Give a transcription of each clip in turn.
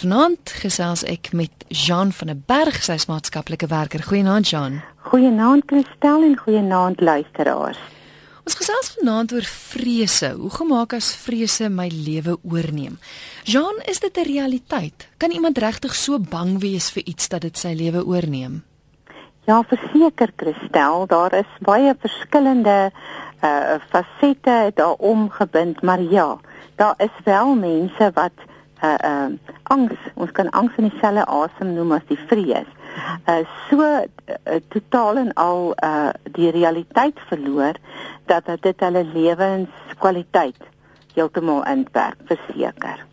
Vanaand gesels ek met Jean van der Berg, sy is maatskaplike werker. Goeienaand Jean. Goeienaand Christel en goeienaand luisteraars. Ons gesels vanaand oor vrese. Hoe gemaak as vrese my lewe oorneem? Jean, is dit 'n realiteit? Kan iemand regtig so bang wees vir iets dat dit sy lewe oorneem? Ja, verseker Christel, daar is baie verskillende uh fasette daarom gebind, maar ja, daar is wel mense wat uh uh angs, ons kan angs in dieselfde asem noem as die vrees. Uh so uh, totaal en al uh die realiteit verloor dat dit hulle lewenskwaliteit heeltemal inperk verseker.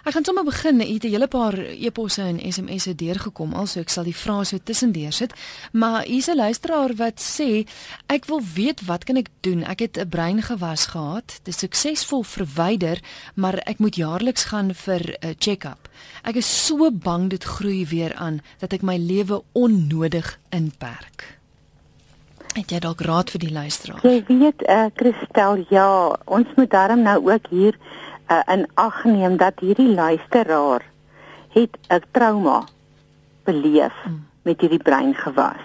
Ek gaan sommer begin. Ek het 'n hele paar e-posse en SMS'e deurgekom, also ek sal die vrae so tussendeur sit. Maar hier's 'n luisteraar wat sê, ek wil weet wat kan ek doen? Ek het 'n breingewas gehad, dit suksesvol verwyder, maar ek moet jaarliks gaan vir 'n check-up. Ek is so bang dit groei weer aan dat ek my lewe onnodig inperk. Het jy dalk raad vir die luisteraar? Jy weet, eh uh, Christel, ja, ons moet daarom nou ook hier uh, in ag neem dat hierdie luisteraar het 'n trauma beleef hmm. met hierdie brein gewas.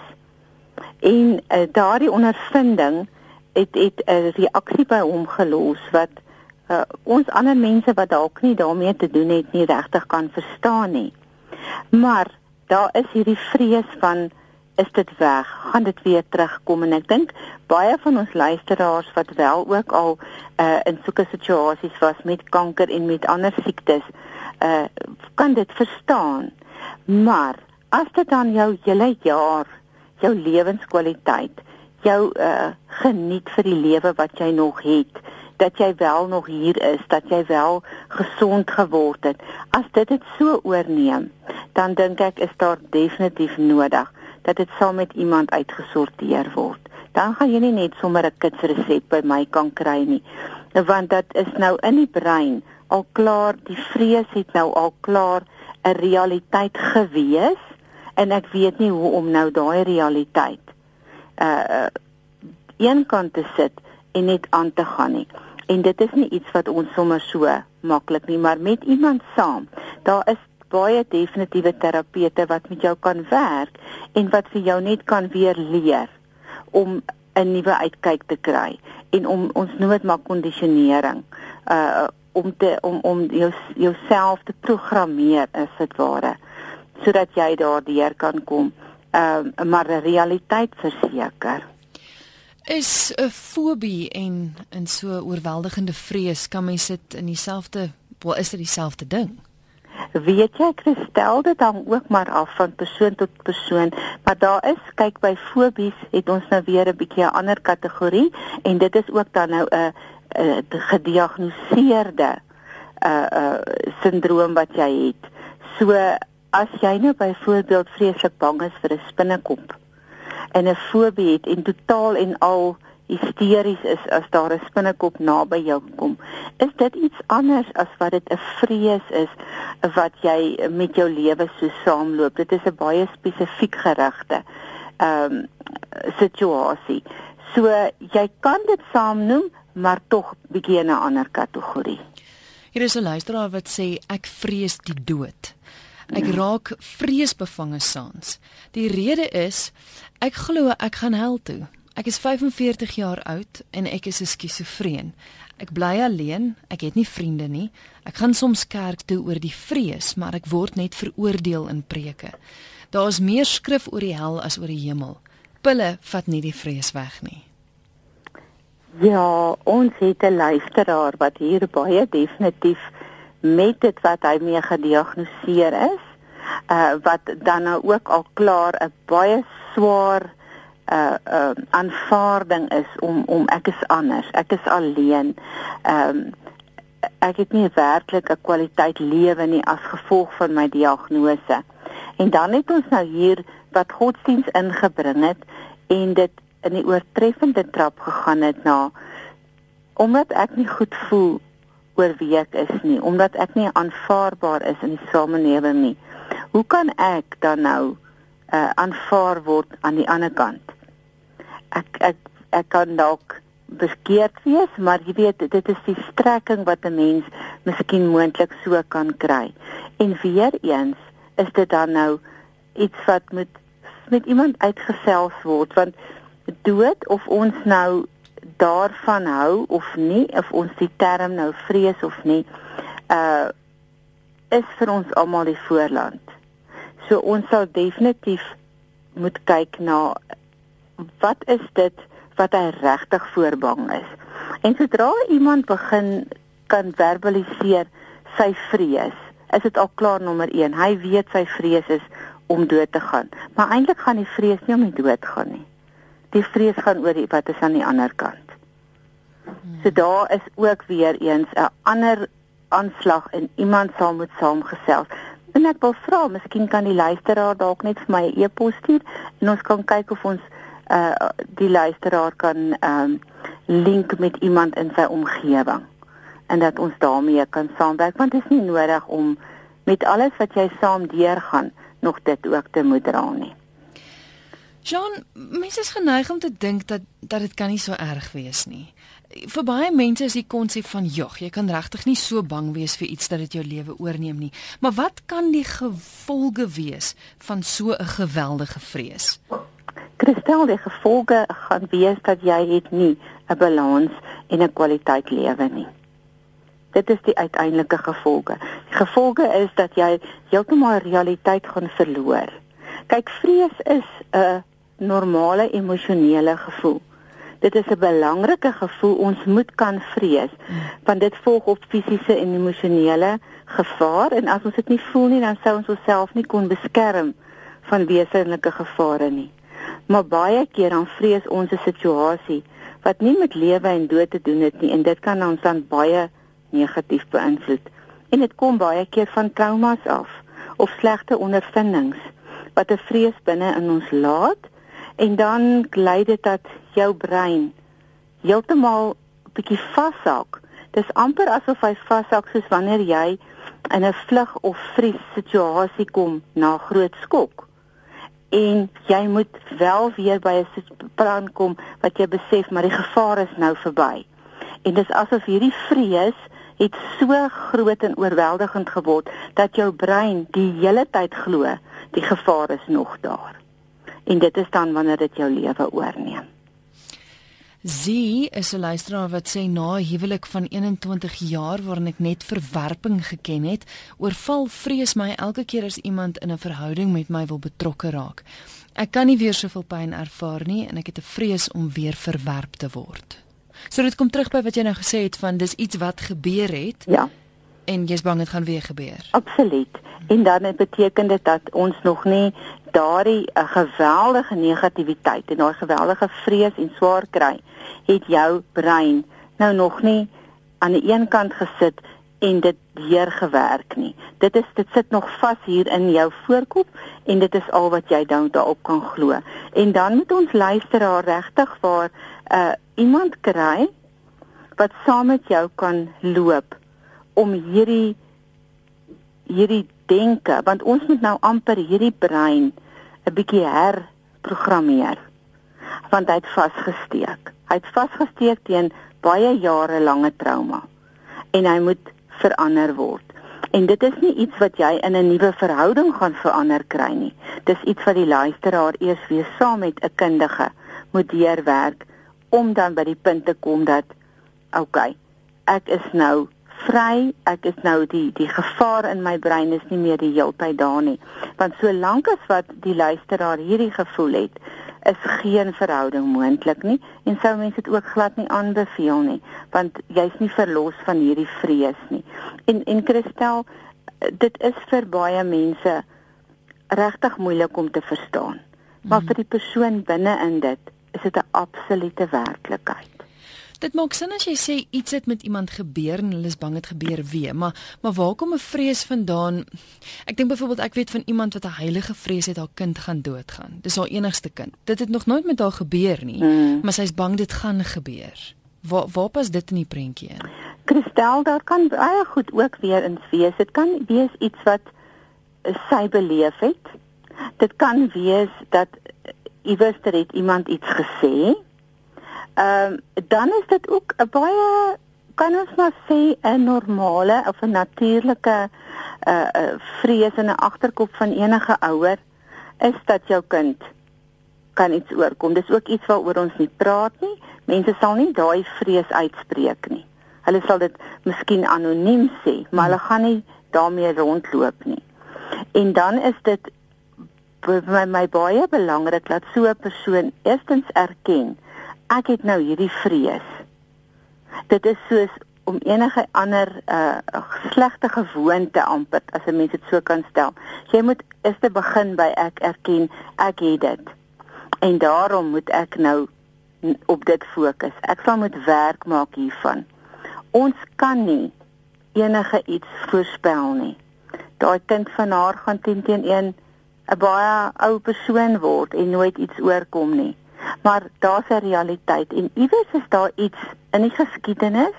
En uh, daardie ondervinding het het 'n reaksie by hom gelos wat uh, ons ander mense wat dalk nie daarmee te doen het nie regtig kan verstaan nie. Maar daar is hierdie vrees van is dit weg? Gaan dit weer terugkom? En ek dink baie van ons luisteraars wat wel ook al uh in sulke situasies was met kanker en met ander siektes, uh kan dit verstaan. Maar as dit dan jou hele jaar, jou lewenskwaliteit, jou uh geniet vir die lewe wat jy nog het, dat jy wel nog hier is, dat jy wel gesond geword het. As dit dit so oorneem, dan dink ek is daar definitief nodig dat dit saam met iemand uitgesorteer word. Dan gaan jy nie net sommer 'n kitsresep by my kan kry nie, want dit is nou in die brein al klaar, die vrees het nou al klaar 'n realiteit gewees en ek weet nie hoe om nou daai realiteit uh een kant te sit en net aan te gaan nie. En dit is nie iets wat ons sommer so maklik nie, maar met iemand saam. Daar is baie definitiewe terapeute wat met jou kan werk en wat vir jou net kan weer leer om 'n nuwe uitkyk te kry en om ons noem dit maar kondisionering uh om te om om jou jouself te programmeer as dit ware sodat jy daardeur kan kom. Uh maar realiteit verseker. Is 'n fobie en en so oorweldigende vrees kan mens dit in dieselfde wel is dit dieselfde ding Weet jy Christel dit hang ook maar af van persoon tot persoon, maar daar is kyk by fobies het ons nou weer 'n bietjie 'n ander kategorie en dit is ook dan nou 'n gediagnoseerde 'n uh, 'n uh, sindroom wat jy het. So as jy nou byvoorbeeld vreeslik bang is vir 'n spinnekop en 'n fobie het en totaal en al hysteries is as daar 'n spinnekop naby jou kom. Is dit iets anders as wat dit 'n vrees is wat jy met jou lewe so saamloop? Dit is 'n baie spesifiek gerigte ehm um, situasie. So jy kan dit saamnoem, maar tog bietjie in 'n ander kategorie. Hier is 'n luisteraar wat sê ek vrees die dood. Ek raak vreesbevange saans. Die rede is ek glo ek gaan hel toe. Ek is 45 jaar oud en ek is 'n skizofreen. Ek bly alleen, ek het nie vriende nie. Ek gaan soms kerk toe oor die vrees, maar ek word net veroordeel in preke. Daar is meer skrif oor die hel as oor die hemel. Pille vat nie die vrees weg nie. Ja, ons het 'n luisteraar wat hier baie definitief met dit wat hy mee gediagnoseer is, uh wat dan nou ook al klaar 'n baie swaar uh uh aanvaarding is om om ek is anders, ek is alleen. Ehm um, ek het nie werklik 'n kwaliteit lewe nie as gevolg van my diagnose. En dan het ons nou hier wat godsdiens ingebring het en dit in die oortreffende trap gegaan het na omdat ek nie goed voel oor wie ek is nie, omdat ek nie aanvaarbaar is in die samelewing nie. Hoe kan ek dan nou uh aanvaar word aan die ander kant? Ek ek ek kan dalk beskeerd wees, maar jy weet dit is die strekking wat 'n mens miskien moontlik so kan kry. En weer eens is dit dan nou iets wat met met iemand uitgesels word want dood of ons nou daarvan hou of nie of ons die term nou vrees of nie uh is vir ons almal die voorland. So ons sal definitief moet kyk na wat is dit wat hy regtig voorbang is. En sodra iemand begin kan verbaliseer sy vrees, is dit al klaar nommer 1. Hy weet sy vrees is om dood te gaan. Maar eintlik gaan die vrees nie om die dood gaan nie. Die vrees gaan oor die, wat is aan die ander kant. So daar is ook weer eens 'n ander aanslag en iemand sal moet saamgesels. En ek wil vra, miskien kan die luisteraar dalk net vir my 'n e-pos stuur en ons kan kyk of ons uh die luisteraar kan ehm um, link met iemand in sy omgewing en dat ons daarmee kan saamwerk want dit is nie nodig om met alles wat jy saam deurgaan nog dit ook te moet dra nie. Jean, mense is geneig om te dink dat dat dit kan nie so erg wees nie. Vir baie mense is die konsep van jog, jy kan regtig nie so bang wees vir iets dat dit jou lewe oorneem nie. Maar wat kan die gevolge wees van so 'n geweldige vrees? Kristel, die gevolge gaan wees dat jy het nie 'n balans en 'n kwaliteit lewe nie. Dit is die uiteindelike gevolge. Die gevolge is dat jy heeltemal realiteit gaan verloor. Kyk, vrees is 'n normale emosionele gevoel. Dit is 'n belangrike gevoel. Ons moet kan vrees want dit volg op fisiese en emosionele gevaar en as ons dit nie voel nie, dan sou ons onsself nie kon beskerm van wesenlike gevare nie. Maar baie keer dan vrees ons 'n situasie wat nie met lewe en dood te doen het nie en dit kan ons dan baie negatief beïnvloed. En dit kom baie keer van traumas af of slegte ondervindings wat 'n vrees binne in ons laat en dan lei dit dat jou brein heeltemal bietjie vashak. Dis amper asof hy vashak soos wanneer jy in 'n vlug of vries situasie kom na groot skok. En jy moet wel weer by 'n plan kom wat jy besef maar die gevaar is nou verby. En dis asof hierdie vrees het so groot en oorweldigend geword dat jou brein die hele tyd glo die gevaar is nog daar. En dit is dan wanneer dit jou lewe oorneem. Zie is 'n luisteraar wat sê na huwelik van 21 jaar waarin ek net verwerping geken het, oorval vrees my elke keer as iemand in 'n verhouding met my wil betrokke raak. Ek kan nie weer soveel pyn ervaar nie en ek het 'n vrees om weer verwerp te word. So dit kom terug by wat jy nou gesê het van dis iets wat gebeur het. Ja. En jy's bang dit gaan weer gebeur. Absoluut. En dan beteken dit dat ons nog nie daardie 'n geweldige negativiteit en daai geweldige vrees en swaar kry, het jou brein nou nog nie aan die een kant gesit en dit weer gewerk nie. Dit is dit sit nog vas hier in jou voorkop en dit is al wat jy dan daarop kan glo. En dan moet ons luisteraar regtig waar 'n uh, iemand kry wat saam met jou kan loop om hierdie hierdie denke want ons moet nou amper hierdie brein 'n bietjie herprogrammeer want hy het vasgesteek. Hy het vasgesteek teen baie jare lange trauma en hy moet verander word. En dit is nie iets wat jy in 'n nuwe verhouding gaan verander kry nie. Dis iets wat die luisteraar eers weer saam met 'n kundige moet deurwerk om dan by die punt te kom dat okay, ek is nou vry, ek is nou die die gevaar in my brein is nie meer die heeltyd daar nie. Want solank as wat die luisteraar hierdie gevoel het, is geen verhouding moontlik nie en sou mense dit ook glad nie aanbeveel nie, want jy's nie verlos van hierdie vrees nie. En en Christel, dit is vir baie mense regtig moeilik om te verstaan. Maar mm. vir die persoon binne in dit is dit 'n absolute werklikheid. Dit maak sin as jy sê iets het met iemand gebeur en hulle is bang dit gebeur weer, maar maar waar kom 'n vrees vandaan? Ek dink byvoorbeeld ek weet van iemand wat 'n heilige vrees het haar kind gaan doodgaan. Dis haar enigste kind. Dit het nog nooit met haar gebeur nie, hmm. maar sy's bang dit gaan gebeur. Waar waar pas dit in die prentjie in? Kristel, daar kan baie goed ook weer in wees. Dit kan wees iets wat sy beleef het. Dit kan wees dat iewers het iemand iets gesê Ehm um, dan is dit ook 'n baie kan ons maar sê 'n normale of 'n natuurlike uh, uh vrees in 'n agterkop van enige ouer is dat jou kind kan iets oorkom. Dis ook iets waaroor ons nie praat nie. Mense sal nie daai vrees uitspreek nie. Hulle sal dit miskien anoniem sê, maar hulle gaan nie daarmee rondloop nie. En dan is dit vir my, my baie belangrik dat so 'n persoon eerstens erken ek het nou hierdie vrees. Dit is soos om enige ander uh slegte gewoonte amper as 'n mens dit so kan stel. Jy moet is te begin by ek erken ek het dit. En daarom moet ek nou op dit fokus. Ek sal moet werk maak hiervan. Ons kan nie enige iets voorspel nie. Daai kind van haar gaan teen teen 1 'n baie ou persoon word en nooit iets oorkom nie. Maar daar's 'n realiteit en iewers is daar iets in die geskiedenis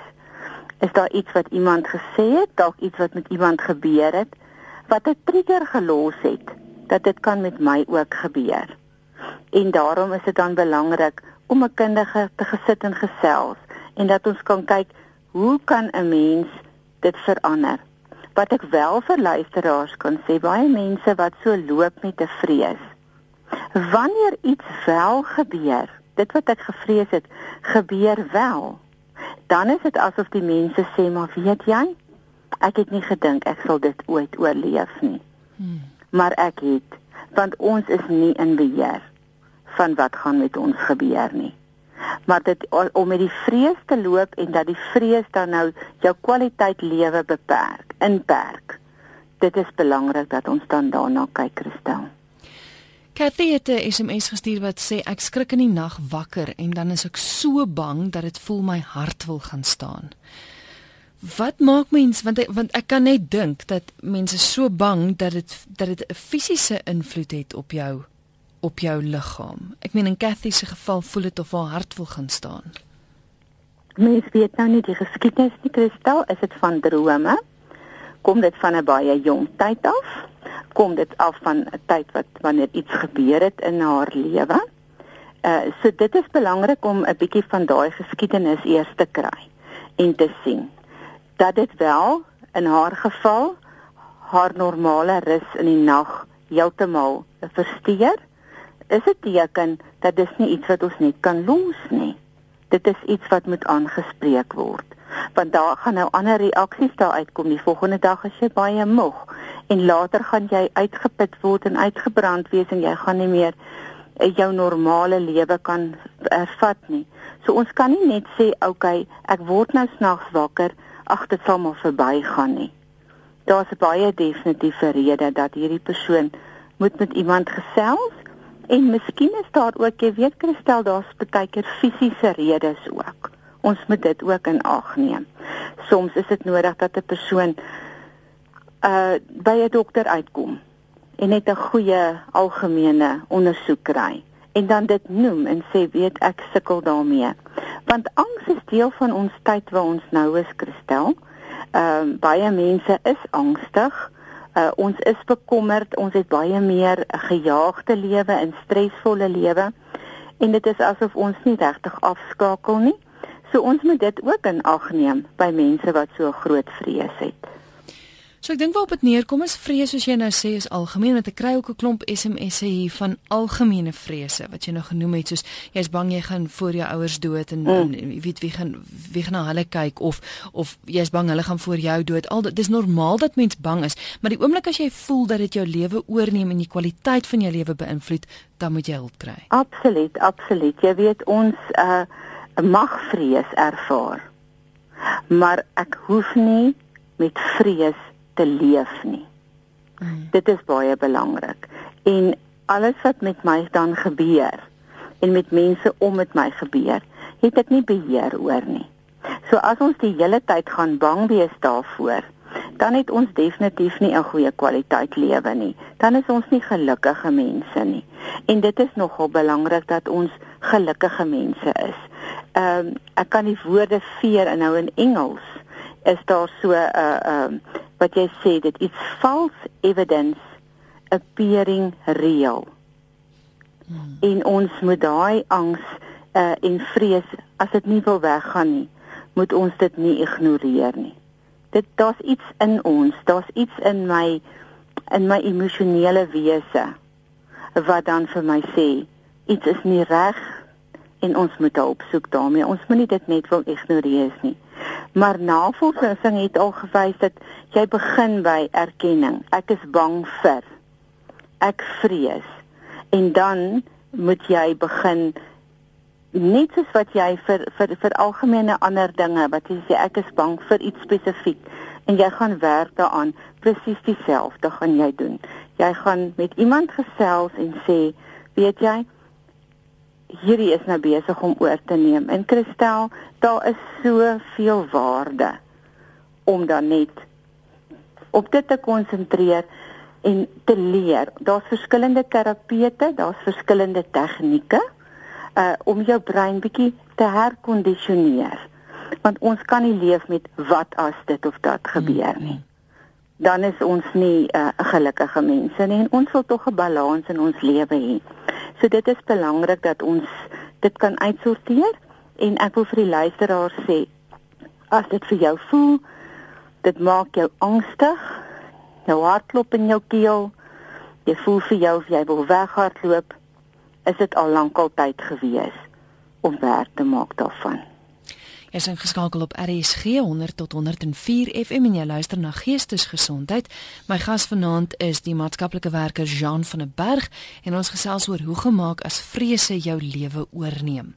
is daar iets wat iemand gesê het, dalk iets wat met iemand gebeur het wat 'n trigger gelos het dat dit kan met my ook gebeur. En daarom is dit dan belangrik om 'n kundige te gesit en gesels en dat ons kan kyk hoe kan 'n mens dit verander? Wat ek wel vir luisteraars kan sê, baie mense wat so loop met 'n vrees. Wanneer iets wel gebeur, dit wat ek gevrees het, gebeur wel dan is dit asof die mense sê maar weet jy ek het nie gedink ek sal dit ooit oorleef nie. Hmm. maar ek het want ons is nie in beheer van wat gaan met ons gebeur nie. Maar dit om met die vrees te loop en dat die vrees dan nou jou kwaliteit lewe beperk inperk dit is belangrik dat ons dan daarna kyk Christel Kathy het 'n SMS gestuur wat sê ek skrik in die nag wakker en dan is ek so bang dat dit voel my hart wil gaan staan. Wat maak mens want ek, want ek kan net dink dat mense so bang dat dit dat dit 'n fisiese invloed het op jou op jou liggaam. Ek meen in Kathy se geval voel dit of haar hart wil gaan staan. Mens weet nou nie die geskiedenis nie, Kristal, is dit van drome? Kom dit van 'n baie jong tyd af? Kom dit af van 'n tyd wat wanneer iets gebeur het in haar lewe. Uh so dit is belangrik om 'n bietjie van daai geskiedenis eers te kry en te sien dat dit wel in haar geval haar normale rus in die nag heeltemal versteur. Is dit teken dat dis nie iets wat ons net kan los nie. Dit is iets wat moet aangespreek word want daar gaan nou ander reaksies daar uitkom. Die volgende dag as jy baie moeg en later gaan jy uitgeput word en uitgebrand wees en jy gaan nie meer eh, jou normale lewe kan ervat nie. So ons kan nie net sê okay, ek word nou snags wakker, ag dit sal maar verbygaan nie. Daar's baie definitiewe rede dat hierdie persoon moet met iemand gesels en miskien is daar ook, jy weet Christel, daar's baie keer fisiese redes ook. Ons moet dit ook in ag neem. Soms is dit nodig dat 'n persoon uh by 'n dokter uitkom en net 'n goeie algemene ondersoek kry en dan dit noem en sê weet ek sukkel daarmee. Want angs is deel van ons tyd waar ons nou is, Christel. Ehm uh, baie mense is angstig. Uh ons is bekommerd, ons het baie meer 'n gejaagde lewe en stresvolle lewe en dit is asof ons nie regtig afskakel nie. So ons moet dit ook in ag neem by mense wat so groot vrees het. So ek dink waarop dit neerkom is vrees soos jy nou sê is algemeen want ek kry ook 'n klomp SMS'e hier van algemene vrese wat jy nou genoem het soos jy's bang jy gaan voor jou ouers dood en, mm. en weet wie gaan wie gaan na hulle kyk of of jy's bang hulle gaan voor jou dood. Al dis normaal dat mens bang is, maar die oomblik as jy voel dat dit jou lewe oorneem en die kwaliteit van jou lewe beïnvloed, dan moet jy hulp kry. Absoluut, absoluut. Jy weet ons uh mag vrees ervaar. Maar ek hoef nie met vrees te leef nie. Mm. Dit is baie belangrik. En alles wat met my dan gebeur en met mense om met my gebeur, het ek nie beheer oor nie. So as ons die hele tyd gaan bang wees daarvoor, dan het ons definitief nie 'n goeie kwaliteit lewe nie. Dan is ons nie gelukkige mense nie. En dit is nogal belangrik dat ons gelukkige mense is. Ehm um, ek kan die woorde veer en nou in Engels is daar so 'n uh, ehm um, wat jy sê dit is false evidence appearing real. Hmm. En ons moet daai angs uh, en vrees as dit nie wil weggaan nie, moet ons dit nie ignoreer nie. Dit daar's iets in ons, daar's iets in my in my emosionele wese wat dan vir my sê iets is nie reg en ons moet hulp soek daarmee. Ons moenie dit net wil ignoreer nie. Maar navorsing het al gewys dat jy begin by erkenning. Ek is bang vir. Ek vrees. En dan moet jy begin net soos wat jy vir vir vir algemene ander dinge wat jy sê ek is bang vir iets spesifiek en jy gaan werk daaraan presies dieselfde gaan jy doen. Jy gaan met iemand gesels en sê, weet jy, hierdie is nou besig om oor te neem. En Christel, daar is soveel waarde om dan net op dit te konsentreer en te leer. Daar's verskillende terapete, daar's verskillende tegnieke uh om jou brein bietjie te herkondisioneer. Want ons kan nie leef met wat as dit of dat gebeur nie. Dan is ons nie 'n uh, gelukkige mense nie en ons wil tog 'n balans in ons lewe hê. So dit is belangrik dat ons dit kan uitsorteer en ek wil vir die luisteraar sê as dit vir jou voel dit maak jou angstig, jou hart klop in jou keel, jy voel vir jou of jy wil weghardloop, is dit al lankal tyd gewees om werk te maak daarvan. Is ingeskakel op RSG 100 tot 104 FM en jy luister na Geestesgesondheid. My gas vanaand is die maatskaplike werker Jean van der Berg en ons gesels oor hoe gemaak as vrese jou lewe oorneem.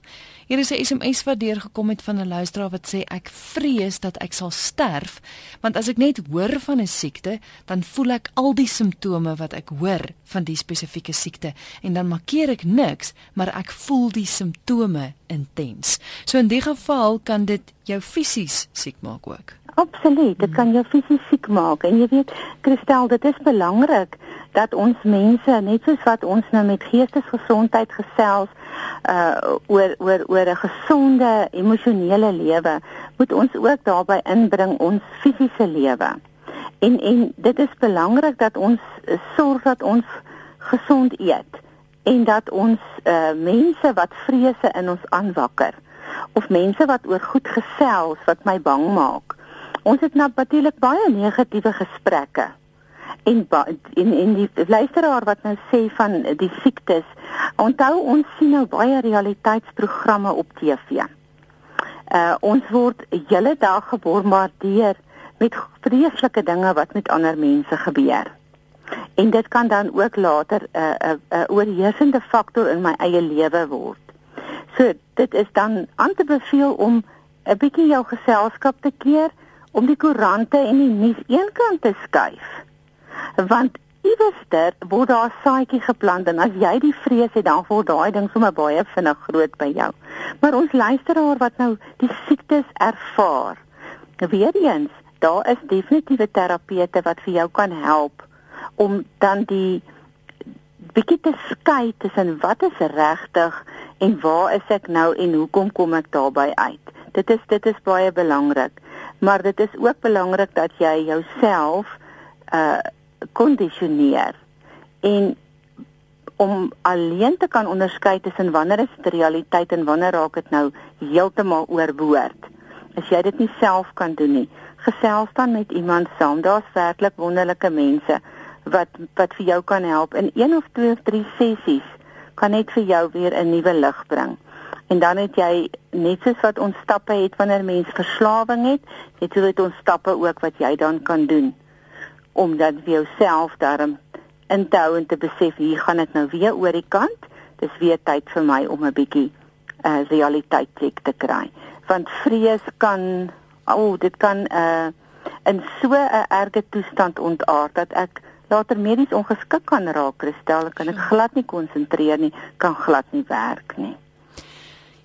Hier is 'n SMS wat deurgekom het van 'n luisteraar wat sê ek vrees dat ek sal sterf want as ek net hoor van 'n siekte, dan voel ek al die simptome wat ek hoor van die spesifieke siekte en dan markeer ek niks, maar ek voel die simptome intens. So in die geval kan dit jou fisies siek maak ook. Absoluut, dit kan jou fisies siek maak en jy weet, Christel, dit is belangrik dat ons mense net soos wat ons nou met geestesgesondheid gesels uh oor oor oor 'n gesonde emosionele lewe moet ons ook daarbey inbring ons fisiese lewe. En en dit is belangrik dat ons sorg dat ons gesond eet en dat ons uh mense wat vrese in ons aanwakker of mense wat oor goed gesels wat my bang maak. Ons het natuurlik baie negatiewe gesprekke en en en die luisteraar wat nou sê van die siektes onthou ons sien nou baie realiteitsprogramme op TV. Uh ons word hele dag gebombardeer met vreeslike dinge wat met ander mense gebeur. En dit kan dan ook later 'n uh, 'n uh, uh, oorheersende faktor in my eie lewe word. So dit is dan aan te beveel om 'n bietjie jou geselskap te keer om die koerante en die nuus eenkant te skuif want iewerster word daar 'n saadjie geplant en as jy die vrees het dan word daai ding sommer baie vinnig groot by jou. Maar ons luisteraar wat nou die siektes ervaar. Weer eens, daar is definitiewe terapete wat vir jou kan help om dan die bietjie te skei tussen wat is regtig en waar is ek nou en hoekom kom ek daarby uit. Dit is dit is baie belangrik. Maar dit is ook belangrik dat jy jouself uh kondisioneer en om alleen te kan onderskei tussen wanneer is dit realiteit en wanneer raak dit nou heeltemal oorboord. As jy dit nie self kan doen nie, gesels dan met iemand saam. Daar's werklik wonderlike mense wat wat vir jou kan help in een of twee of drie sessies kan net vir jou weer 'n nuwe lig bring. En dan het jy net soos wat ons stappe het wanneer mens verslawing het, het jy dit ons stappe ook wat jy dan kan doen om dan vir jouself daarom in te hou en te besef hier gaan dit nou weer oor die kant. Dis weer tyd vir my om 'n bietjie 'n uh, realiteit check te kry. Want vrees kan o, oh, dit kan 'n uh, in so 'n erge toestand ontaard dat ek later medies ongeskik kan raak, Christel, kan ek glad nie konsentreer nie, kan glad nie werk nie.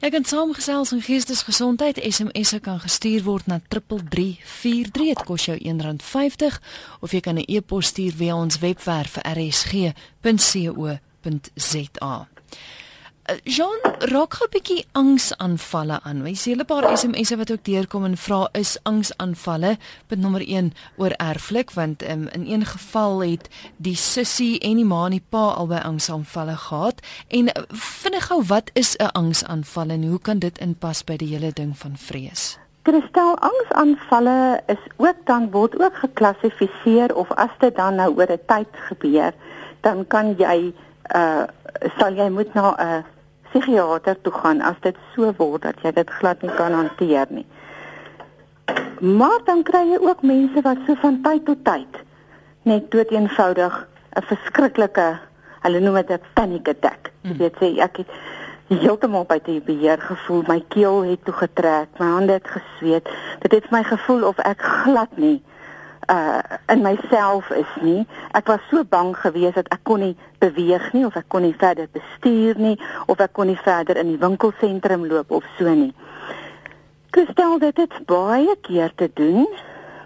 Jy kan saamgesels en geestesgesondheid SMS'e kan gestuur word na 3343 dit kos jou R1.50 of jy kan 'n e-pos stuur via ons webwerf rsg.co.za. Eh, Jean raak 'n bietjie angsaanvalle aan. Jy sien 'n paar SMS'e wat ook deurkom en vra is angsaanvalle punt nommer 1 oor erflik want um, in een geval het die sussie en die ma en die pa albei angsaanvalle gehad en vinnig gou wat is 'n angsaanval en hoe kan dit inpas by die hele ding van vrees? Kristel angsaanvalle is ook dan word ook geklassifiseer of as dit dan nou oor 'n tyd gebeur, dan kan jy uh sal jy moet na 'n psigiater toe gaan as dit so word dat jy dit glad nie kan hanteer nie. Maar dan kry jy ook mense wat so van tyd tot tyd net dood eenvoudig 'n verskriklike hulle noem dit 'n panic attack. Jy hmm. weet sê ek het heeltemal by die beheer gevoel, my keel het toe getrek, my hande het gesweet. Dit het my gevoel of ek glad nie uh in myself is nie. Ek was so bang geweest dat ek kon nie beweeg nie of ek kon nie verder bestuur nie of ek kon nie verder in die winkelsentrum loop of so nie. Kristel dit het baie keer te doen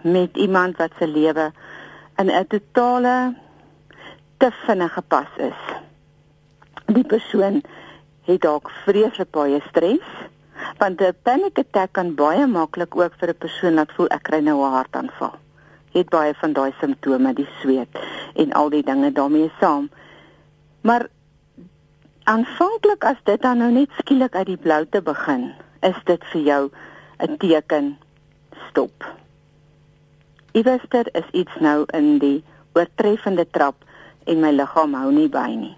met iemand wat se lewe in 'n totale te vinnige pas is. Die persoon het dalk vreeslik baie stres want 'n panic attack kan baie maklik ook vir 'n persoon laat voel ek kry nou 'n hartaanval het baie van daai simptome, die sweet en al die dinge daarmee saam. Maar aanvanklik as dit dan nou net skielik uit die blou te begin, is dit vir jou 'n teken stop. Iewester is iets nou in die oortreffende trap en my liggaam hou nie by nie.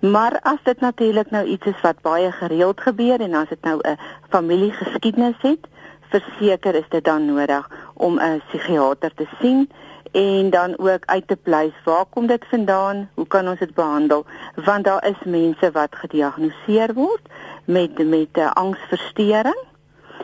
Maar as dit natuurlik nou iets is wat baie gereeld gebeur en as dit nou 'n familiegeskiedenis het, verseker is dit dan nodig om 'n psigiater te sien en dan ook uit te pleis waar kom dit vandaan? Hoe kan ons dit behandel? Want daar is mense wat gediagnoseer word met met 'n angsversteuring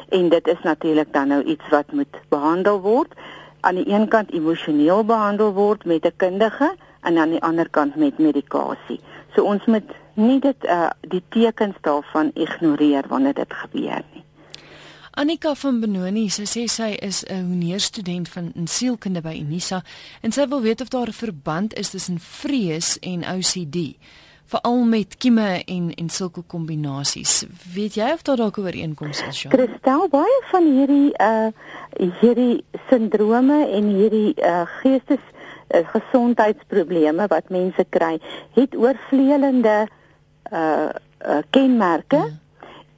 en dit is natuurlik dan nou iets wat moet behandel word. Aan die een kant emosioneel behandel word met 'n kundige en aan die ander kant met medikasie. So ons moet nie dit uh die tekens daarvan ignoreer wanneer dit gebeur nie. Annika van Benoni, sy sê sy is 'n honeurstudent van sielkunde by Unisa en sy wil weet of daar 'n verband is tussen vrees en OCD, veral met kieme en en sulke kombinasies. Weet jy of daar dalk 'n ooreenkoms is, Jean? Kristel, baie van hierdie uh hierdie sindrome en hierdie uh geestes uh, gesondheidsprobleme wat mense kry, het oorvleelende uh, uh kenmerke. Hmm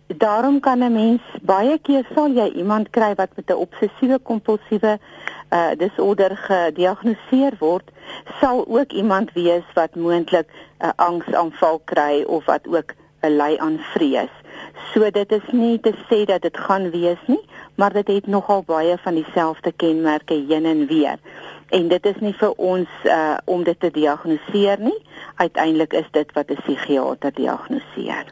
daarom kan 'n mens baie keer sal jy iemand kry wat met 'n obsessiewe kompulsiewe uh disorder gediagnoseer word, sal ook iemand wees wat moontlik 'n uh, angsaanval kry of wat ook 'n uh, ly aan vrees. So dit is nie te sê dat dit gaan wees nie, maar dit het nogal baie van dieselfde kenmerke heen en weer. En dit is nie vir ons uh om dit te diagnoseer nie. Uiteindelik is dit wat 'n psigiater diagnoseer.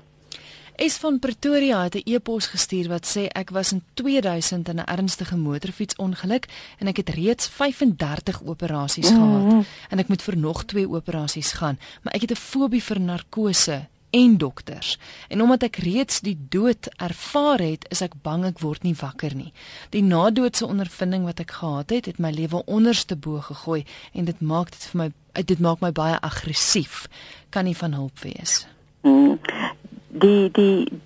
Es van Pretoria het 'n e-pos gestuur wat sê ek was in 2000 in 'n ernstige motorfietsongeluk en ek het reeds 35 operasies mm -hmm. gehad en ek moet vir nog 2 operasies gaan, maar ek het 'n fobie vir narkose en dokters. En omdat ek reeds die dood ervaar het, is ek bang ek word nie wakker nie. Die nadoodse ondervinding wat ek gehad het, het my lewe onderste bo gegooi en dit maak dit vir my dit maak my baie aggressief. Kan nie van hulp wees. Mm die die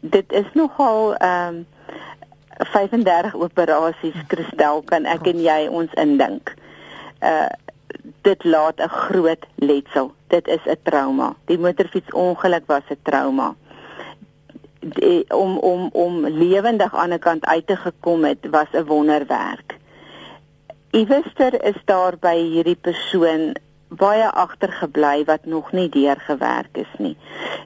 dit is nogal ehm um, 35 operasies kristel kan ek en jy ons indink. Uh dit laat 'n groot letsel. Dit is 'n trauma. Die motorfietsongeluk was 'n trauma. Die, om om om lewendig aan 'n kant uit te gekom het was 'n wonderwerk. Iewester is daar by hierdie persoon baie agtergebly wat nog nie deurgewerk is nie.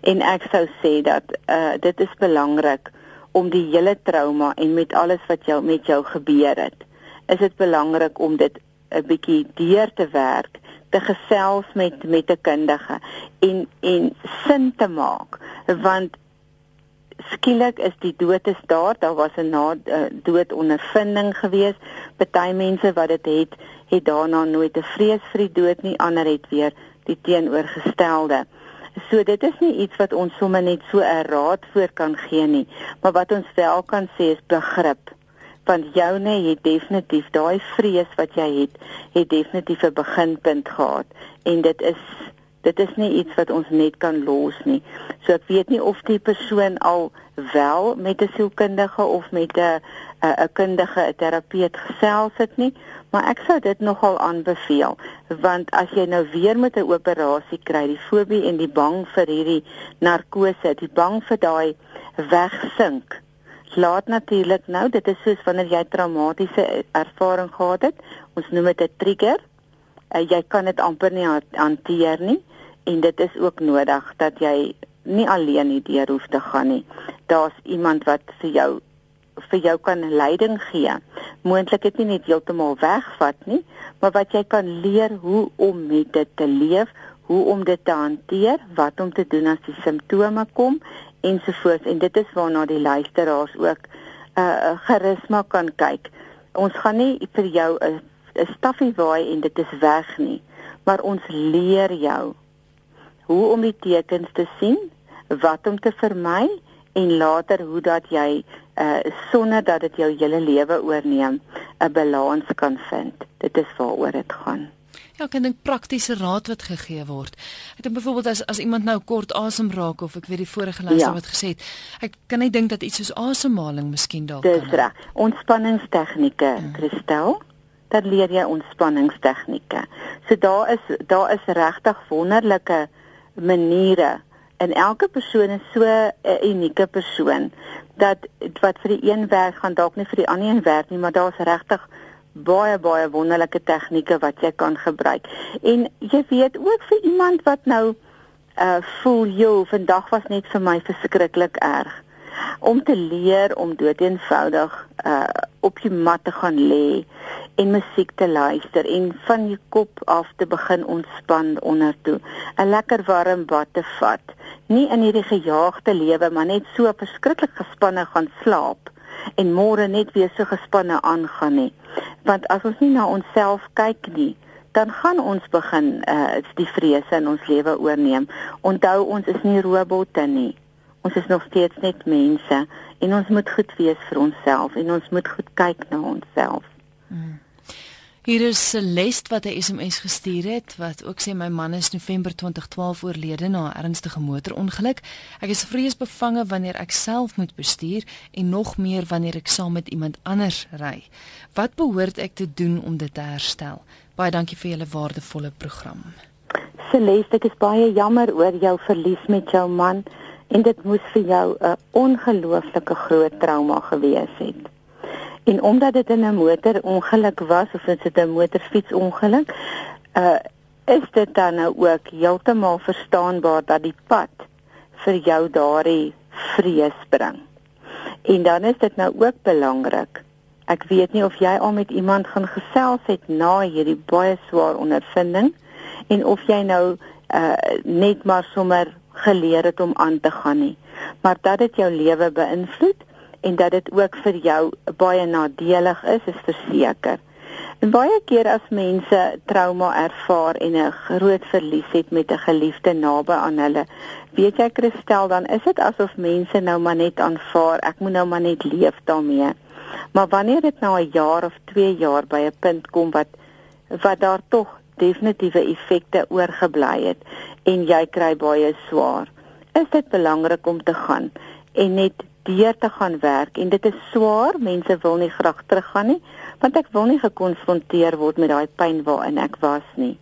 En ek sou sê dat uh dit is belangrik om die hele trauma en met alles wat jou met jou gebeur het, is dit belangrik om dit 'n bietjie deur te werk, te gesels met met 'n kundige en en sin te maak want skielik is die dood is daar daar was 'n na uh, dood ondervinding geweest party mense wat dit het, het het daarna nooit 'n vrees vir die dood nie, ander het weer die teenoorgestelde. So dit is nie iets wat ons sommer net so 'n raad voor kan gee nie, maar wat ons wel kan sê is begrip. Want joune het definitief daai vrees wat jy het, het definitief 'n beginpunt gehad en dit is dit is nie iets wat ons net kan los nie. So ek weet nie of die persoon al wel met 'n sielkundige of met 'n 'n kundige, 'n terapeut gesels het nie, maar ek sou dit nogal aanbeveel want as jy nou weer met 'n operasie kry, die fobie en die bang vir hierdie narkose, die bang vir daai wegsink, laat natuurlik nou, dit is soos wanneer jy traumatiese ervaring gehad het. Ons noem dit 'n trigger. Uh, jy kan dit amper nie hanteer nie en dit is ook nodig dat jy nie alleen hierdeur hoef te gaan nie. Daar's iemand wat vir jou vir jou kan leiding gee. Moontlik dit nie net heeltemal wegvat nie, maar wat jy kan leer hoe om met dit te leef, hoe om dit te hanteer, wat om te doen as die simptome kom ensovoorts en dit is waarna die luisteraars ook uh gerus maar kan kyk. Ons gaan nie vir jou 'n 'n staffie waai en dit is weg nie, maar ons leer jou hoe om die tekens te sien, wat om te vermy en later hoe dat jy uh sonder dat dit jou hele lewe oorneem 'n balans kan vind. Dit is waaroor dit gaan. Ja, kan dink praktiese raad wat gegee word. Ek dink byvoorbeeld as as iemand nou kort asem raak of ek weet die vorige luister ja. wat gesê het, ek kan net dink dat iets soos asemhaling miskien dalk kan. Dis reg. Ontspanningstegnieke, hmm. Christel. Dat leer jy ontspanningstegnieke. So daar is daar is regtig wonderlike maniere en elke persoon is so 'n unieke persoon dat wat vir die een werk gaan dalk nie vir die ander een werk nie, maar daar's regtig baie baie wonderlike tegnieke wat jy kan gebruik. En jy weet ook vir iemand wat nou uh voel jy vandag was net vir my verskriklik erg om te leer om dood eenvoudig uh op die mat te gaan lê en musiek te luister en van jou kop af te begin ontspan onder toe. 'n Lekker warm bad te vat. Nie in hierdie gejaagde lewe maar net so verskriklik gespanne gaan slaap en môre net weer so gespanne aangaan nie. Want as ons nie na onsself kyk nie, dan gaan ons begin uh die vrese in ons lewe oorneem. Onthou ons is nie robotte nie. Ons is nog steeds net mense en ons moet goed wees vir onsself en ons moet goed kyk na onsself. Hmm. Hier is Celeste wat 'n SMS gestuur het wat ook sê my man is November 2012 oorlede na 'n ernstige motorongeluk. Ek is vreesbevange wanneer ek self moet bestuur en nog meer wanneer ek saam met iemand anders ry. Wat behoort ek te doen om dit te herstel? Baie dankie vir julle waardevolle program. Celeste, ek is baie jammer oor jou verlies met jou man en dit moes vir jou 'n ongelooflike groot trauma gewees het. En omdat dit 'n motorongeluk was of dit 'n motorfietsongeluk, uh is dit dan nou ook heeltemal verstaanbaar dat die pad vir jou daardie vrees bring. En dan is dit nou ook belangrik. Ek weet nie of jy al met iemand gaan gesels het na hierdie baie swaar ondervinding en of jy nou uh net maar sommer geleer het om aan te gaan nie, maar dat dit jou lewe beïnvloed en dat dit ook vir jou baie nadelig is, is verseker. En baie keer as mense trauma ervaar en 'n groot verlies het met 'n geliefde naby aan hulle, weet jy Christel, dan is dit asof mense nou maar net aanvaar, ek moet nou maar net leef daarmee. Maar wanneer dit nou 'n jaar of 2 jaar by 'n punt kom wat wat daar tog definitiewe effekte oorgebly het en jy kry baie swaar. Is dit belangrik om te gaan en net deur te gaan werk en dit is swaar, mense wil nie graag teruggaan nie, want ek wil nie gekonfronteer word met daai pyn waarin ek was nie.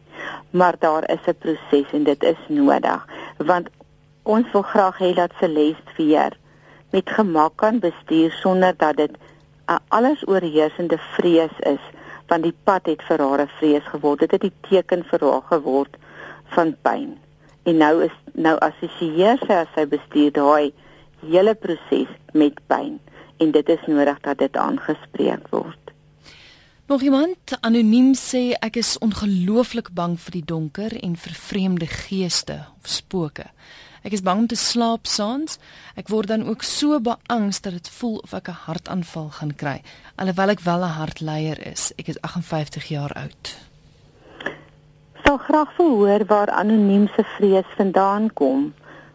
Maar daar is 'n proses en dit is nodig want ons wil graag hê dat Celeste weer met gemak kan bestuur sonder dat dit 'n alles oorheersende vrees is want die pad het vir haar 'n vrees geword. Dit het die teken vir haar geword van pyn. En nou is nou assosieer sy as sy bestuur daai hele proses met pyn en dit is nodig dat dit aangespreek word. Nog iemand anoniem sê ek is ongelooflik bang vir die donker en vir vreemde geeste of spooke. Ek is bang om te slaap saans. Ek word dan ook so beangs dat dit voel of ek 'n hartaanval gaan kry, alhoewel ek wel 'n hartleier is. Ek is 58 jaar oud. Sou graag verhoor waar anoniem se vrees vandaan kom.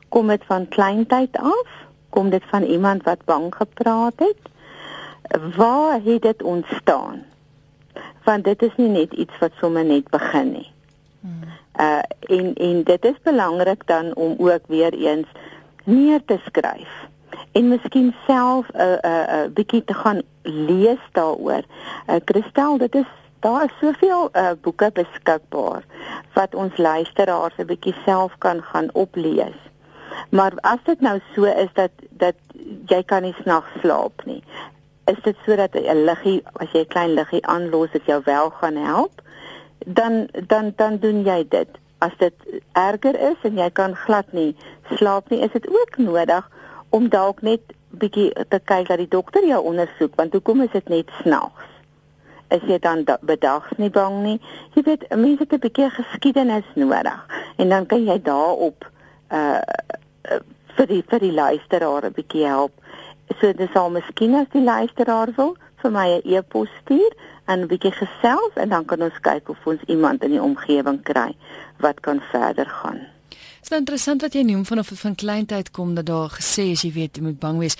Kom dit van kleintyd af? Kom dit van iemand wat bang gepraat het? Waar het dit ontstaan? Want dit is nie net iets wat sommer net begin nie. Hmm uh en en dit is belangrik dan om ook weer eens neer te skryf en miskien self 'n uh, 'n uh, 'n uh, bietjie te gaan lees daaroor. Uh Christel, dit is daar is soveel uh boeke beskikbaar wat ons luisteraars 'n bietjie self kan gaan oplees. Maar as dit nou so is dat dat jy kan nie snags slaap nie. Is dit sodat 'n liggie as jy 'n klein liggie aanlos dit jou wel gaan help? Dan dan dan doen jy dit. As dit erger is en jy kan glad nie slaap nie, is dit ook nodig om dalk net bietjie te kyk dat die dokter jou ondersoek want hoekom is dit net snags? Is jy dan bedags nie bang nie? Jy weet, mense het 'n bietjie geskiedenis nodig en dan kan jy daarop uh vir die vir die luisteraar 'n bietjie help. So dis al miskien as die luisteraar wil vir my 'n e-pos stuur en 'n bietjie gesels en dan kan ons kyk of ons iemand in die omgewing kry wat kan verder gaan. Dit is interessant wat jy noem van of van kleintyd kom dat daar gesê is jy weet jy moet bang wees.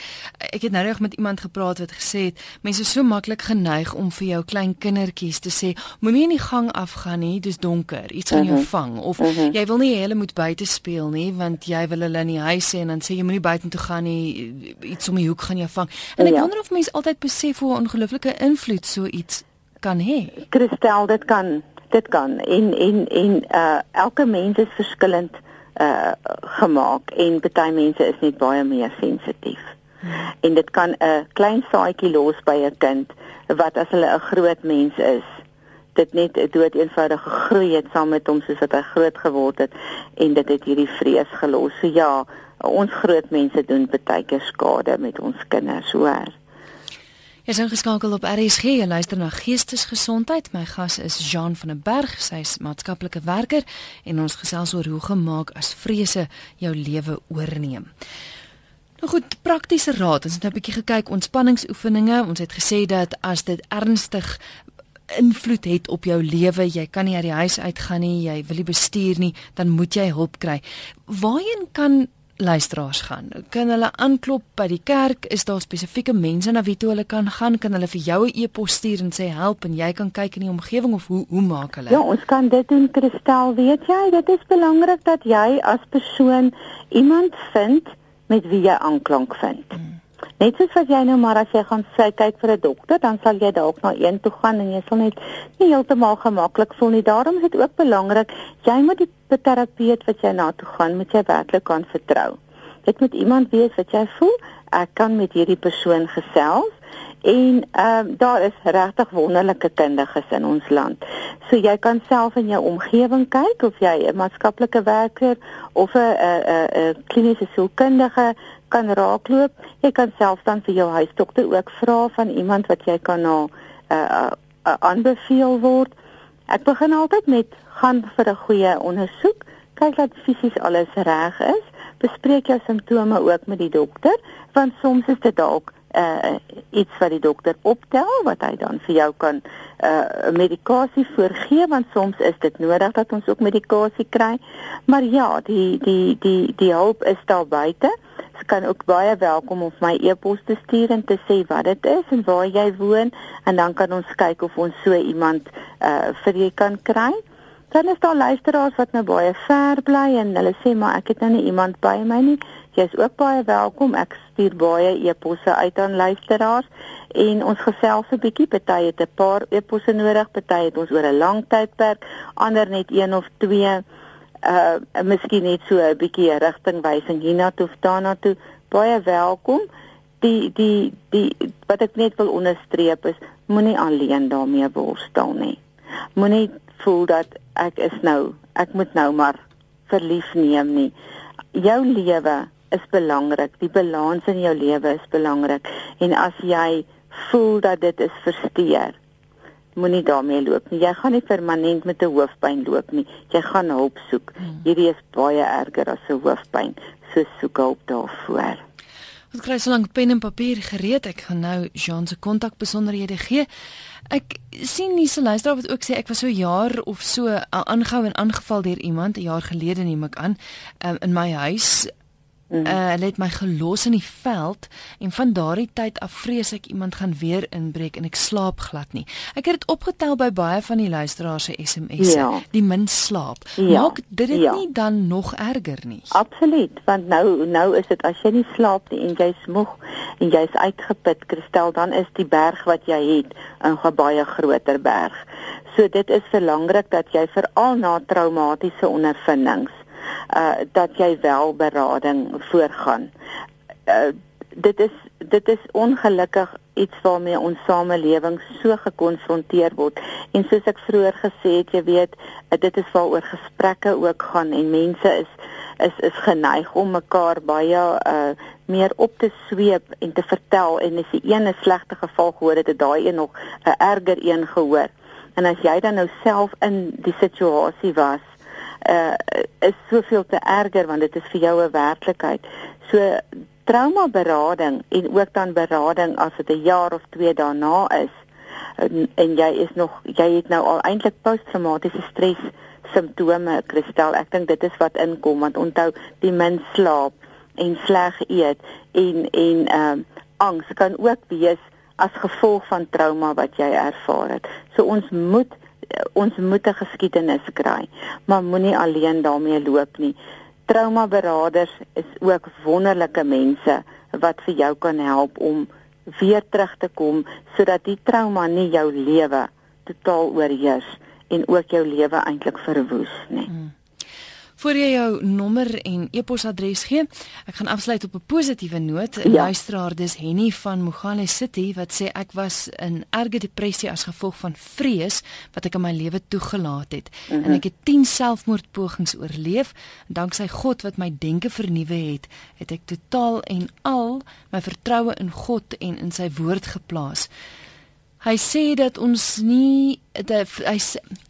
Ek het nou reg met iemand gepraat wat gesê het mense is so maklik geneig om vir jou klein kindertjies te sê moenie in die gang afgaan nie, dis donker, iets gaan jou mhm. vang of uh mhm. -huh. jy wil nie hulle moet buite speel nie want jy wil hulle in die huis hê en dan sê jy moenie buite toe gaan nie, iets om die hoek gaan jou vang. En ek ja. wonder of mense altyd besef hoe ongelooflike invloed so iets kan hê. Kristel, dit kan dit kan en en en uh elke mens is verskillend uh gemaak en baie mense is net baie meer sensitief. Hmm. En dit kan 'n klein saadjie los by 'n kind wat as hulle 'n groot mens is, dit net dood eenvoudig gegroei het saam met hom soos wat hy groot geword het en dit het hierdie vrees gelos. So ja, ons groot mense doen baie keer skade met ons kinders, hoor. Is ingeskakel op RSG. Jy luister na Geestesgesondheid. My gas is Jean van der Berg. Sy is maatskaplike werker en ons gesels oor hoe gemaak as vrese jou lewe oorneem. Nou goed, praktiese raad. Ons het nou 'n bietjie gekyk ontspanningsoefeninge. Ons het gesê dat as dit ernstig invloed het op jou lewe, jy kan nie uit die huis uitgaan nie, jy wil nie bestuur nie, dan moet jy hulp kry. Waarheen kan luisteraars gaan? Kan hulle aanklop by die kerk? Is daar spesifieke mense na wie toe hulle kan gaan? Kan hulle vir jou 'n e-pos stuur en sê help en jy kan kyk in die omgewing of hoe hoe maak hulle? Ja, ons kan dit doen Kristel, weet jy, dit is belangrik dat jy as persoon iemand vind met wie jy aanklank vind. Hmm. Net soos wat jy nou maar as jy gaan sê kyk vir 'n dokter, dan sal jy dalk na een toe gaan en jy sal net nie heeltemal gemaklik voel nie. Daarom is dit ook belangrik jy moet die terapeut wat jy na toe gaan, moet jy werklik kan vertrou. Dit moet iemand wees wat jy voel ek kan met hierdie persoon gesels en ehm uh, daar is regtig wonderlike kundiges in ons land. So jy kan self in jou omgewing kyk of jy 'n maatskaplike werker of 'n 'n 'n kliniese sielkundige kan raakloop. Jy kan self dan vir jou huisdokter ook vra van iemand wat jy kan na uh, uh, aanbeveel word. Ek begin altyd met gaan vir 'n goeie ondersoek, kyk dat fisies alles reg is. Bespreek jou simptome ook met die dokter, want soms is dit dalk uh iets wat die dokter optel wat hy dan vir jou kan uh medikasie voorgee want soms is dit nodig dat ons ook medikasie kry. Maar ja, die die die die hulp is daar buite. Jy kan ook baie welkom om my e-pos te stuur en te sê wat dit is en waar jy woon en dan kan ons kyk of ons so iemand uh vir jou kan kry. Dan is daar luisteraars wat nou baie ver bly en hulle sê maar ek het nou nie iemand by my nie. Jy is ook baie welkom. Ek stuur baie e-posse uit aan luisteraars en ons gesels 'n bietjie. Party het 'n paar e-posse nodig, party het ons oor 'n lang tydperk, ander net een of twee. Uh miskien net so 'n bietjie rigtingwysing hiernatoe of daarnatoe. Baie welkom. Die die die wat ek net wil onderstreep is moenie alleen daarmee worstel nie. Moenie voel dat ek is nou, ek moet nou maar verlief neem nie. Jou lewe is belangrik. Die balans in jou lewe is belangrik. En as jy voel dat dit is versteur, moenie daarmee loop nie. Jy gaan nie permanent met 'n hoofpyn loop nie. Jy gaan hulp soek. Hmm. Hierdie is baie erger as 'n hoofpyn. So soek hulp daarvoor. Ons kry so lank pen en papier gereed. Ek gaan nou Jean se kontakbesonderhede gee. Ek sien nie se luisteraar wat ook sê ek was so jaar of so aangehou en aangeval deur iemand 'n jaar gelede neem ek aan um, in my huis Mm. Uh, hulle het my gelos in die veld en van daardie tyd af vrees ek iemand gaan weer inbreek en ek slaap glad nie. Ek het dit opgetel by baie van die luisteraars se SMS'e. Ja. Die min slaap. Ja. Maak dit dit ja. nie dan nog erger nie? Absoluut, want nou nou is dit as jy nie slaap nie en jy's moeg en jy's uitgeput, Kristel, dan is die berg wat jy het 'n baie groter berg. So dit is belangrik dat jy veral na traumatiese ondervindings uh dat jy wel berading voorgaan. Uh dit is dit is ongelukkig iets waarmee ons samelewing so gekonfronteer word en soos ek vroeër gesê het jy weet dit is waaroor gesprekke ook gaan en mense is is is geneig om mekaar baie uh meer op te sweep en te vertel en as die een 'n slegte geval gehoor het, het daai een nog 'n erger een gehoor. En as jy dan nou self in die situasie was, uh is soveel te erger want dit is vir jou 'n werklikheid. So trauma berading en ook dan berading as dit 'n jaar of 2 daarna is en, en jy is nog jy het nou al eintlik posttraumatiese stres simptome kristal ek dink dit is wat inkom want onthou die min slaap en sleg eet en en ehm uh, angs kan ook wees as gevolg van trauma wat jy ervaar het so ons moet ons moet 'n geskiedenis kry maar moenie alleen daarmee loop nie trauma beraders is ook wonderlike mense wat vir jou kan help om weer terug te kom sodat die trauma nie jou lewe totaal oorheers en ook jou lewe eintlik verwoes nie. Hmm. Voor jy jou nommer en e-posadres gee, ek gaan afsluit op 'n positiewe noot. 'n ja. Luisteraar dis Henny van Mogale City wat sê ek was in erge depressie as gevolg van vrees wat ek in my lewe toegelaat het mm -hmm. en ek het 10 selfmoordpogings oorleef en danksy God wat my denke vernuwe het, het ek totaal en al my vertroue in God en in sy woord geplaas. Hy sê dat ons nie dat hy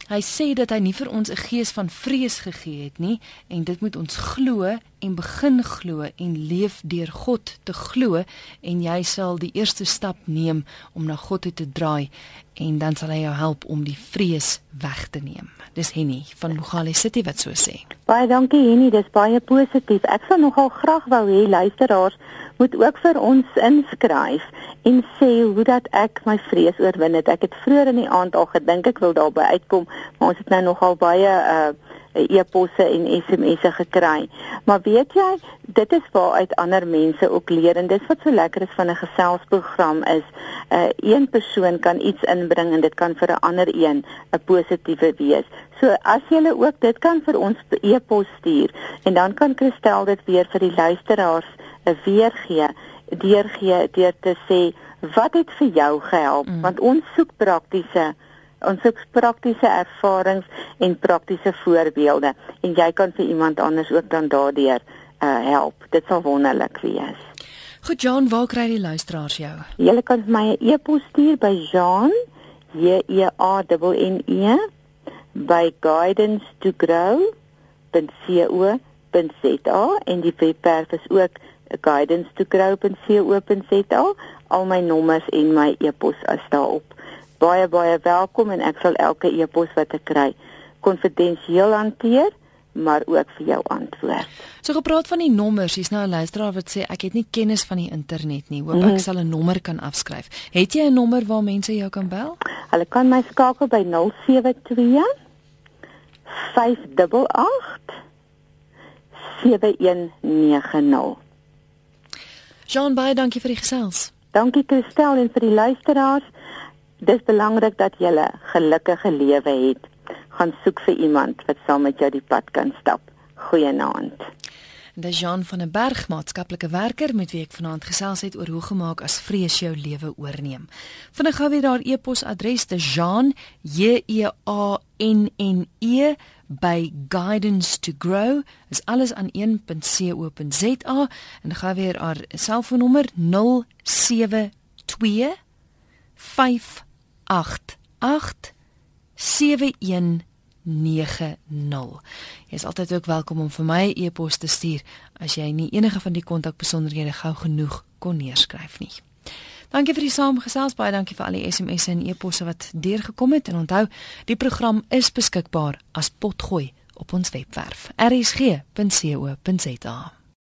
hy sê dat hy nie vir ons 'n gees van vrees gegee het nie en dit moet ons glo en begin glo en leef deur God te glo en jy sal die eerste stap neem om na God toe te draai en dan sal hy jou help om die vrees weg te neem. Dis Henny van Mogale City wat so sê. Baie dankie Henny, dis baie positief. Ek sal nogal graag wou hê luisteraars moet ook vir ons inskryf en sê hoe dat ek my vrees oorwin het. Ek het vroeër in die aand al gedink ek wil daarby uitkom, maar ons het nou nogal baie uh e-posse en SMS'e gekry. Maar weet jy, dit is waar uit ander mense ook leer en dis wat so lekker is van 'n geselsprogram is, uh een persoon kan iets inbring en dit kan vir 'n ander een 'n positiewe wees. So as jy ook dit kan vir ons e-pos stuur en dan kan Christel dit weer vir die luisteraars weergee deurgee deur te sê wat het vir jou gehelp? Mm. want ons soek praktiese ons soek praktiese ervarings en praktiese voorbeelde. En jy kan vir iemand anders ook dan daardeur uh, help. Dit sal wonderlik wees. Goed John waar kry die luisteraars jou? Jy kan my 'n e-pos stuur by Jean J E A N E by guidance to grow .co.za en die webwerf is ook guidance to grow.co.za al my nommers en my e-pos is daarop. Baie baie welkom en ek sal elke e-pos wat ek kry konfidensieel hanteer maar ook vir jou antwoord. So gepraat van die nommers, hier's nou 'n luisteraar wat sê ek het nie kennis van die internet nie. Hoop ek mm. sal 'n nommer kan afskryf. Het jy 'n nommer waar mense jou kan bel? Hulle kan my skakel by 072 588 7190. Jean baie dankie vir die gesels. Dankie Christel en vir die luisteraars. Dis belangrik dat jy 'n gelukkige lewe het. Gaan soek vir iemand wat saam met jou die pad kan stap. Goeienaand. Dis Jean van der Berg, maatskaplike werker met wie ek vanaand gesels het oor hoe gemaak as vrees jou lewe oorneem. Vinnig gou weer daar e-posadres te Jean J E A N N E by guidance to grow is alles aan 1.co.za en gaan weer haar selfoonnommer 072 588 7190. Jy is altyd ook welkom om vir my e-pos te stuur as jy nie enige van die kontakbesonderhede gou genoeg kon neerskryf nie. Dankie vir die saamgesels, baie dankie vir al die SMS'e en e-posse wat deurgekom het en onthou, die program is beskikbaar as potgooi op ons webwerf. rsg.co.za.